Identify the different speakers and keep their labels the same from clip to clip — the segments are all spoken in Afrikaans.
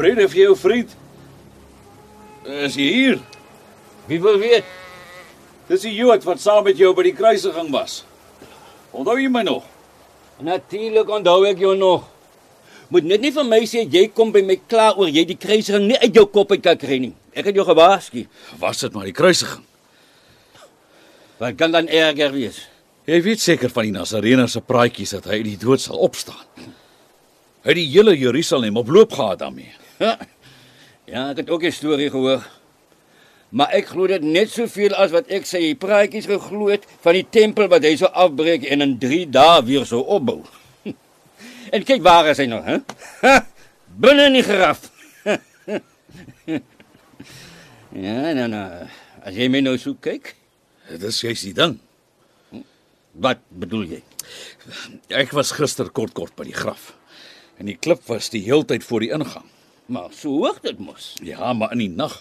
Speaker 1: Vrede vir jou vriend. Is jy hier?
Speaker 2: Wie wil weet?
Speaker 1: Dis die Jood wat saam met jou by die kruisiging was. Onthou jy my nog?
Speaker 2: Natuurlik onthou ek jou nog. Moet net nie vir my sê jy kom by my klaar oor jy die kruising nie uit jou kop uit kan kry nie. Ek het jou gewaarsku.
Speaker 1: Was dit maar die kruisiging?
Speaker 2: Wat kan dan erger wees?
Speaker 1: Jy weet seker van die Nasareëner se praatjies dat hy uit die dood sal opstaan. Hy het die hele Jerusalem op loop gehad daarmee.
Speaker 2: Ja, ek het ook 'n storie gehoor. Maar ek glo dit net soveel as wat ek sy praatjies geglo het van die tempel wat hy sou afbreek en in 3 dae weer sou opbou. En kyk waar is hy nou, hè? Binne in die graf. ja, nou nou. As jy my nou so kyk,
Speaker 1: Dit is juist die ding.
Speaker 2: wat bedoel jy?
Speaker 1: Ek was gister kort kort by die graf. En die klip was die heeltyd voor die ingang.
Speaker 2: Maar so hoog dit mos.
Speaker 1: Ja, maar in die nag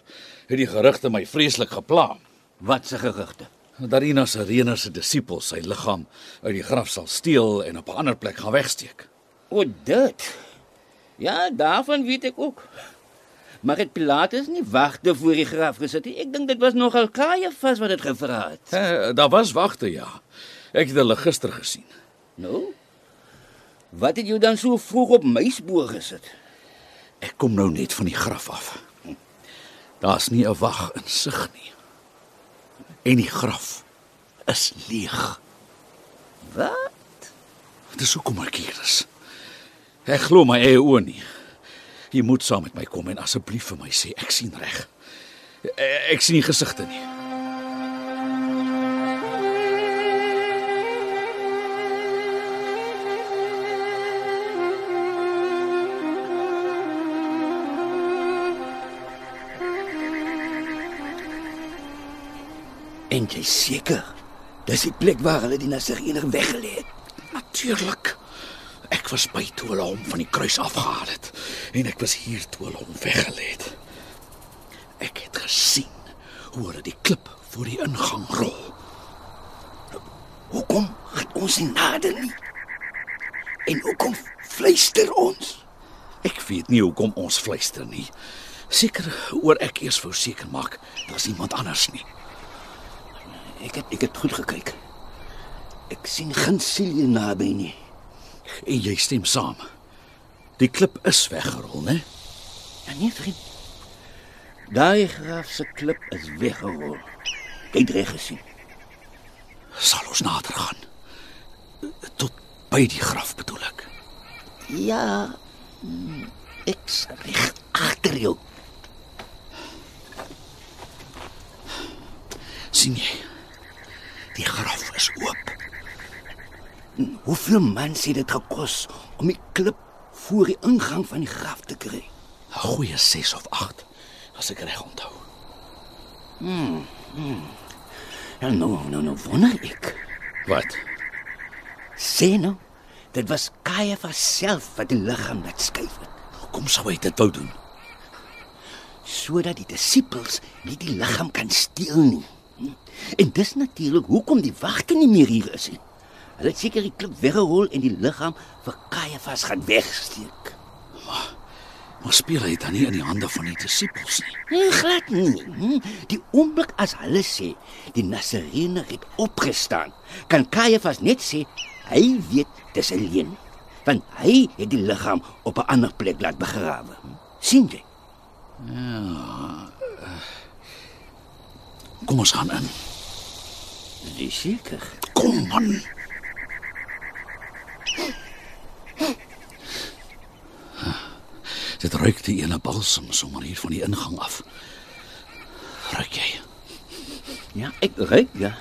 Speaker 1: het die gerugte my vreeslik gepla.
Speaker 2: Wat se gerugte?
Speaker 1: Dat die Nasareëner se disippels sy liggaam uit die graf sal steel en op 'n ander plek gaan wegsteek.
Speaker 2: O, dit. Ja, daarvan weet ek ook. Maar het Pilatus nie wagte voor die graf gesit nie. Ek dink dit was nogal Kajafas wat dit gevra het.
Speaker 1: Eh, daar was wagte ja. Ek het hulle gister gesien.
Speaker 2: Nou? Wat het jou dan so vroeg op muisboor gesit?
Speaker 1: Ek kom nou net van die graf af. Daar's nie 'n wag in sig nie. En die graf is leeg.
Speaker 2: Wat?
Speaker 1: Dis hoekom ek hier is. Ek glo my eie oë nie. Jy moet saam met my kom en asseblief vir my sê ek sien reg. Eh, Ek sien nie gesigte nie.
Speaker 2: En jy seker? Dis die plek waar hulle die Nasareëner weggelê het.
Speaker 1: Natuurlik. Ek was by toe hulle hom van die kruis afgehaal het en ek was hier toe hulle hom weggelê het. Ek het gesien hoe hulle die klip voor die ingang rol.
Speaker 3: Hoekom gaan ons nie nader nie? En hoekom fluister ons?
Speaker 1: Ek weet nie hoekom ons fluister nie. Seker oor ek eers wou seker maak daar's iemand anders nie.
Speaker 3: Ek het ek het goed gekyk. Ek sien geen siel hier naby nie.
Speaker 1: En jy stem saam. Die klip is weggerol, né?
Speaker 2: Ja nee, vriend. Daai graf se klip is weggerol.
Speaker 3: Jy het reg gesien.
Speaker 1: Sal ons nader gaan. Tot by die graf bedoel ek.
Speaker 3: Ja. mm, Ek is reg agter jou.
Speaker 1: sien jy? Die graf is oop.
Speaker 3: Hoeveel mans het dit gekos om die klip voor die ingang van die graf te kry?
Speaker 1: 'n Goeie 6 of 8 as ek reg onthou.
Speaker 3: Ja, nou, nou, nou wonder ek.
Speaker 1: Wat?
Speaker 3: Sê nou, dit was Caiaphas self wat die liggaam laat skuif het,
Speaker 1: Hoekom sou hy dit wou doen?
Speaker 3: sodat die disippels nie die liggaam kan steel nie. Hm? En dis natuurlik hoekom die wagte nie meer hier is nie. Hulle het seker die klip weggerol en die liggaam vir Caiaphas gaan wegsteek.
Speaker 1: Maar speel hy dan nie in die hande van die disippels nie?
Speaker 3: Nee, glad nie. Hm? Die oomblik as hulle sê die Nasareëner het opgestaan, kan Caiaphas net sê hy weet dis 'n leuen, want hy het die liggaam op 'n ander plek laat begrawe. Hm? sien jy?
Speaker 1: Kom ons gaan in.
Speaker 3: Dis seker.
Speaker 1: Kom man. Dit ruik die ene balsem sommer hier van die ingang af. Ruik jy?
Speaker 3: Ja, ek ruik ja.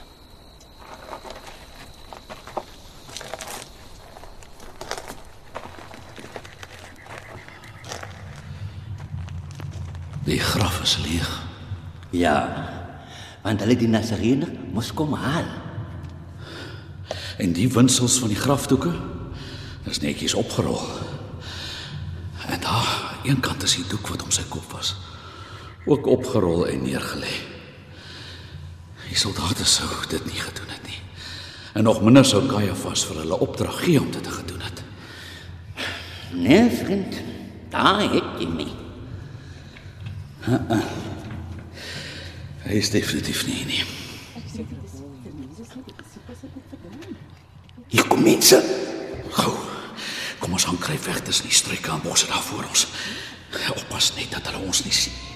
Speaker 1: Die graf is leeg.
Speaker 3: Ja. Want hulle die Nasarener moes kom haal.
Speaker 1: En die winsels van die grafdoeke is netjies opgerol. En daar, een kant is die doek wat om sy kop was, ook opgerol en neergelê. Die soldate sou dit nie gedoen het nie. En nog minder sou Caiaphas vir hulle opdrag gee om dit te gedoen het.
Speaker 3: Nee, vriend. Daar het jy my.
Speaker 1: Hy is definitief nie nie.
Speaker 3: Hier kom mense.
Speaker 1: Gou. Kom ons gaan kry weg tussen die struike en bosse daar voor ons. Oppas net dat hulle ons nie sien.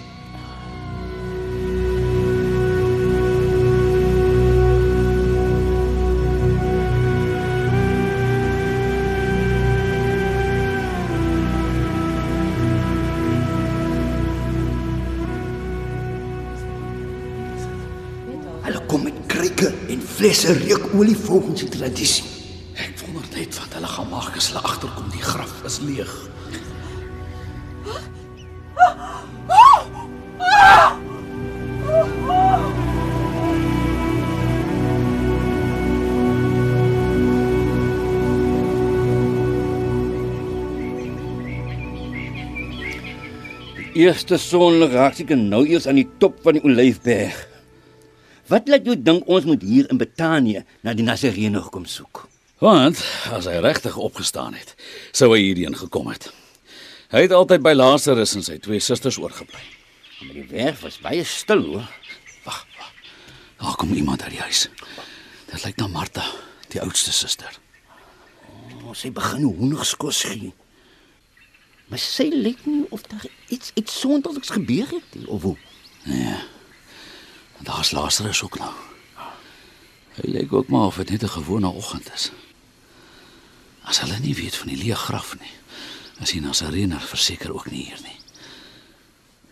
Speaker 3: Flesse reukolie volgens die tradisie.
Speaker 1: Ek wonder net wat hulle gaan maak as hulle agterkom die graf is leeg.
Speaker 2: Eerste son raak seker nou eers aan die top van die Olyfberg. Wat laat jou dink ons moet hier in Betanië na die Nasareëne kom soek?
Speaker 1: Want as hy regtig opgestaan het, sou hy hierheen gekom het. Hy het altyd by Lazarus en sy twee susters oorgebly.
Speaker 2: Maar die werf was baie stil hoor.
Speaker 1: Wag, wag. Daar kom iemand uit die huis. Dit lyk na Martha, die oudste suster.
Speaker 3: Ons sy begin hoenderskos gee. Maar sy lyk nie of daar iets iets sonderliks gebeur het nie, of hoe.
Speaker 1: Nee. Daar's Lazarus ook nou. Hy lyk ook maar of dit net 'n gewone oggend is. As hulle nie weet van die leë graf nie, is die Nasarener verseker ook nie hier nie.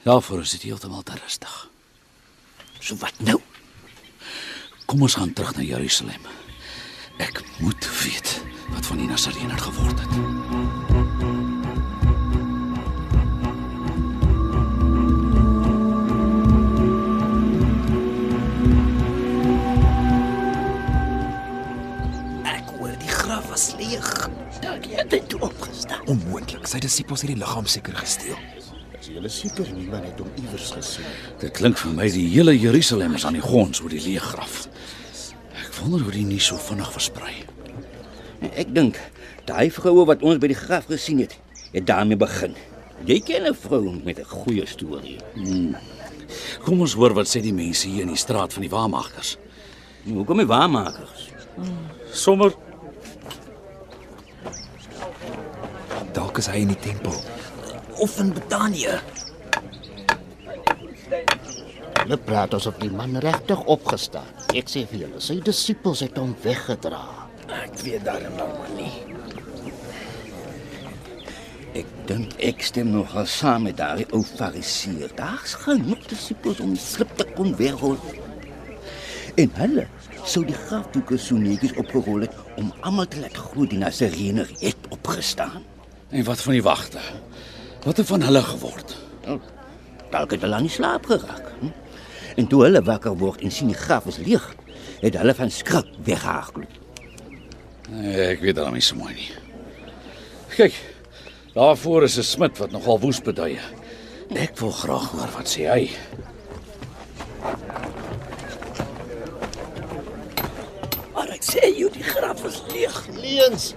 Speaker 1: Daarvoor is dit heeltemal te rustig.
Speaker 3: So wat nou?
Speaker 1: Kom ons gaan terug na Jerusalem. Ek moet weet wat van die Nasarener geword het.
Speaker 3: Hy toe opgestaan.
Speaker 4: Onmoontlik. Sy disippels het die liggaam seker gesteel.
Speaker 5: Is julle seker niemand het hom iewers gesien?
Speaker 1: Dit klink vir my die hele Jerusalem is aan die gons oor die leë graf. Ek wonder hoe die nuus so vinnig versprei.
Speaker 2: Ek dink daai vroue wat ons by die graf gesien het, het daarmee begin. Jy ken 'n vrou met 'n goeie storie.
Speaker 1: Kom ons hoor wat sê die mense hier in die straat van die waarmagers.
Speaker 2: Hoekom die waarmakers?
Speaker 1: Sommer
Speaker 4: Dalk is hy in die tempel.
Speaker 3: Of in Betanië.
Speaker 5: Hulle praat asof die man regtig opgestaan. Ek sê vir julle, sy disippels het hom weggedra.
Speaker 3: Ek weet daarom nou maar nie.
Speaker 2: Ek dink ek stem nogal saam met daai ou fariseer. Daar's genoeg disippels om slip te kon weghol. En hulle sou die grafdoeke so netjies opgerol het om almal te laat glo die Nasarener het opgestaan.
Speaker 1: En wat van die wagte? Wat het van hulle geword?
Speaker 2: Dalk het hulle aan die slaap geraak. Hm? En toe hulle wakker word en sien die graf is leeg, het hulle van skrik weggehardloop.
Speaker 1: Nee, ek weet daarom nie so mooi nie. Kyk, daarvoor is 'n smid wat nogal woes beduie. Ek wil graag hoor wat sê hy.
Speaker 3: Maar ek sê jou die graf is leeg.
Speaker 5: Leens.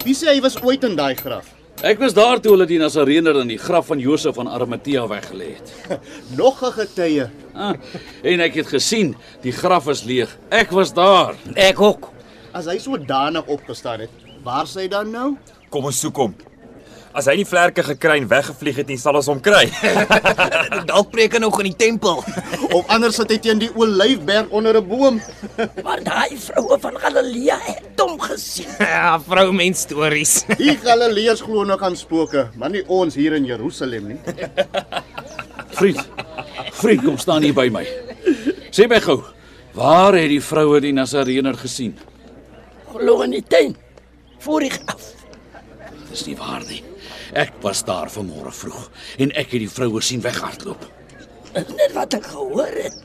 Speaker 5: Wie sê hy was ooit in daai graf?
Speaker 1: Ek was daar toe hulle die Nasarener in die graf van Josef van Arimatea weggelê het.
Speaker 5: Nog 'n getuie.
Speaker 1: Ah, en ek het gesien, die graf is leeg. Ek was daar.
Speaker 2: Ek ook.
Speaker 5: As hy so danig opgestaan het, waar sê hy dan nou?
Speaker 4: Kom ons soek hom. As hy nie vlerke gekry en weggevlieg het nie, sal ons hom kry.
Speaker 6: Dalk preek hy nog in die tempel.
Speaker 5: Of anders sit hy teen die olyfberg onder 'n boom.
Speaker 3: Maar daai vroue van Galilea het hom gesien.
Speaker 6: ja, vroumens stories.
Speaker 5: Die Galileërs glo nog aan spooke, maar nie ons hier in Jerusalem nie.
Speaker 1: Vriend. Vriend, kom staan hier by my. Sê my gou, waar het die vroue die Nasarener gesien?
Speaker 3: Glo in die tuin. Voor die graf.
Speaker 1: Dis nie waar nie. Ek was daar vanmôre vroeg en ek het die vroue sien weghardloop.
Speaker 3: Is net wat ek gehoor het.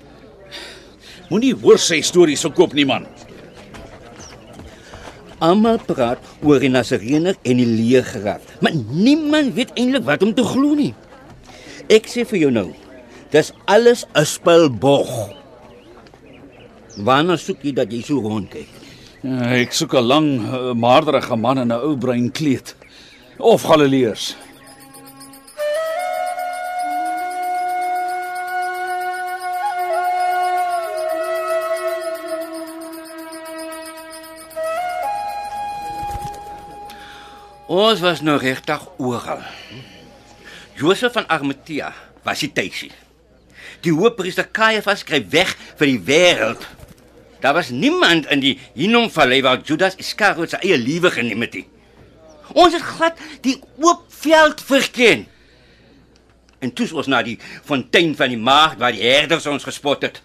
Speaker 1: Moenie hoor sê stories verkoop nie man.
Speaker 3: Almal praat oor die Nasarener en die leergeraad, maar niemand weet eintlik wat om te glo nie. Ek sê vir jou nou, dis alles 'n spelbog. Wanneer soek jy dat jy so rondkyk?
Speaker 1: Ja, ek soek 'n lang, uh, maarderige man in 'n ou bruin kleed of Galileërs.
Speaker 3: Ons was nou regtig oral. Josef van Arimatea was die tuisie. Die hoofpriester Caiaphas skryf weg vir die wêreld. Daar was niemand in die Hinnomvallei waar Judas Iskariot sy eie lewe geneem het nie. Ons het glad die oop veld verken. En toe ons na die fontein van die maagd waar die herders ons gespot het.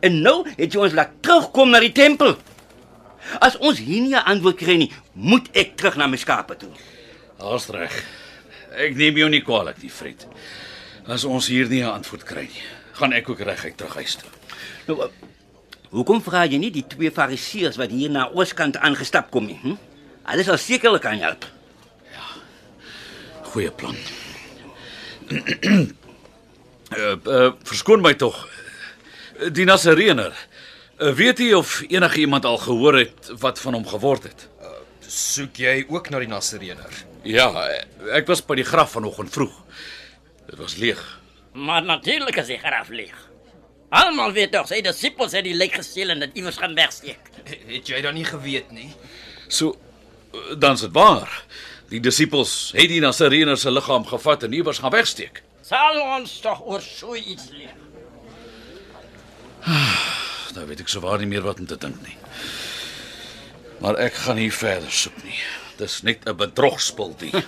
Speaker 3: En nou het jy ons laat terugkom na die tempel. As ons hier nie 'n antwoord kry nie, moet ek terug na my skape toe.
Speaker 1: Daar's reg. Ek neem jou nie kwaadlik nie, Fred. As ons hier nie 'n antwoord kry nie, gaan ek ook reguit terug huis toe.
Speaker 3: Nou, uh, hoekom vra jy nie die twee fariseërs wat hier na ooskant aangestap kom nie? Hm? Hulle sal sekerlik kan help.
Speaker 1: Goeie plan. uh, uh, verskoon my tog. Die Nasareëner. Uh, weet jy of enige iemand al gehoor het wat van hom geword het?
Speaker 4: Soek jy ook na die Nasareëner?
Speaker 1: Ja, ek was by die graf vanoggend vroeg. Dit was leeg.
Speaker 7: Maar natuurlik is die graf leeg. Almal weet tog sy disippels het die lijk gesteel en dit iewers gaan wegsteek.
Speaker 4: Het jy dan nie geweet nie?
Speaker 1: So uh, dan's dit waar. Die disippels het die Nasareëner se liggaam gevat en iewers gaan wegsteek.
Speaker 7: Sal ons tog oor so iets leer.
Speaker 1: Nou weet ek sowaar nie meer wat om te dink nie. Maar ek gaan nie verder soek nie. Dis net 'n bedrogspel die.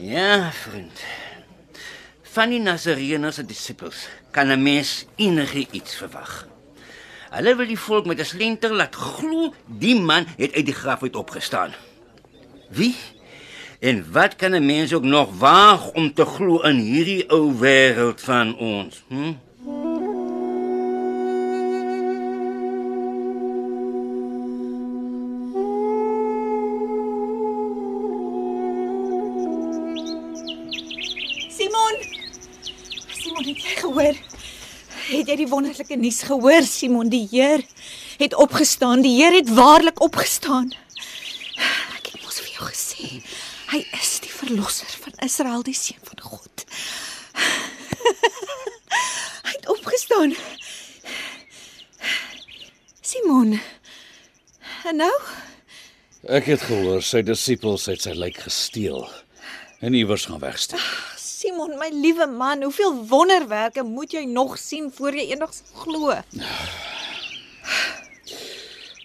Speaker 3: Ja, vriend. Van die Nasareëner se disippels kan 'n mens enige iets verwag. Hulle wil die volk met 'n slenter laat glo die man het uit die graf uit opgestaan. Wie? En wat kan 'n mens ook nog waag om te glo in hierdie ou wêreld van ons? Hm?
Speaker 8: Simon! Simon, het jy gehoor? Het jy die wonderlike nuus gehoor, Simon? Die Heer het opgestaan. Die Heer het waarlik opgestaan. Ek het mos vir jou gesê, hy is die verlosser van Israel, die seun van God. hy het opgestaan. Simon. En nou?
Speaker 1: Ek het gehoor sy disippels het sy lijk gesteel en iewers gaan wegsteek.
Speaker 8: Simon, my liewe man, hoeveel wonderwerke moet jy nog sien voor jy eendag glo?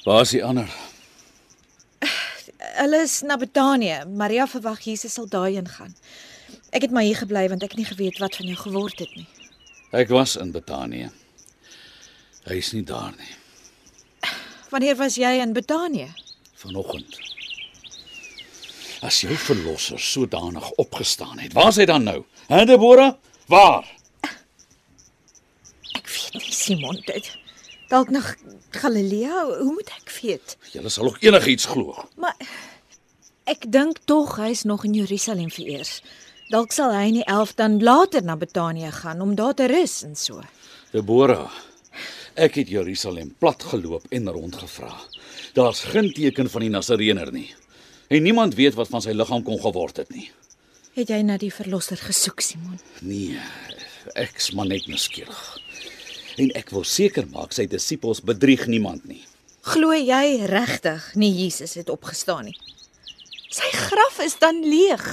Speaker 1: Waar is die ander?
Speaker 8: Hulle is na Betanië. Maria verwag Jesus sal daarheen gaan. Ek het maar hier gebly want ek het nie geweet wat van jou geword het nie.
Speaker 1: Ek was in Betanië. Hy is nie daar nie.
Speaker 8: Wanneer was jy in Betanië?
Speaker 1: Vanoggend. As jou verlosser sodanig opgestaan het, waar is hy dan nou? Hè, Deborah? Waar?
Speaker 8: Ek weet nie, Simon. Dit dalk na Galilea. Hoe moet ek weet?
Speaker 1: Julle sal ook enigiets glo.
Speaker 8: Maar ek dink tog hy's nog in Jerusalem vereers. Dalk sal hy in die 11 dan later na Betanië gaan om daar te rus en so.
Speaker 1: Deborah, ek het Jerusalem plat geloop en rondgevra. Daar's geen teken van die Nasareëner nie. En niemand weet wat van sy liggaam kon geword het nie.
Speaker 8: Het jy na die verlosser gesoek, Simon?
Speaker 1: Nee, ek's maar net nuuskierig. En ek wil seker maak sy disippels bedrieg niemand nie.
Speaker 8: Glo jy regtig nie Jesus het opgestaan nie? Sy graf is dan leeg.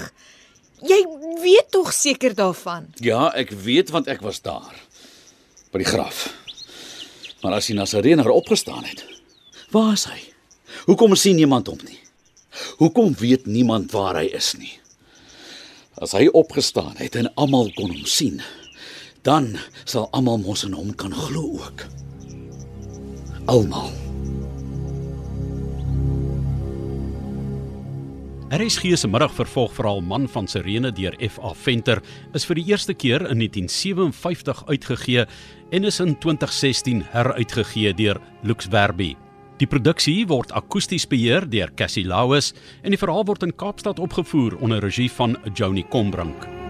Speaker 8: Jy weet tog seker daarvan.
Speaker 1: Ja, ek weet want ek was daar by die graf. Maar as die Nasareëner opgestaan het, waar is hy? Hoekom sien niemand hom nie? Hoekom weet niemand waar hy is nie? As hy opgestaan het en almal kon hom sien, dan sal almal mos in hom kan glo ook. Almal.
Speaker 9: RSG se middagvervolgverhaal Man van Sirene deur F.A. Venter is vir die eerste keer in 1957 uitgegee en is in 2016 heruitgegee deur Lux Verbi. Die produksie word akoesties beheer deur Cassie Lauis en die verhaal word in Kaapstad opgevoer onder regie van Joni Combrink.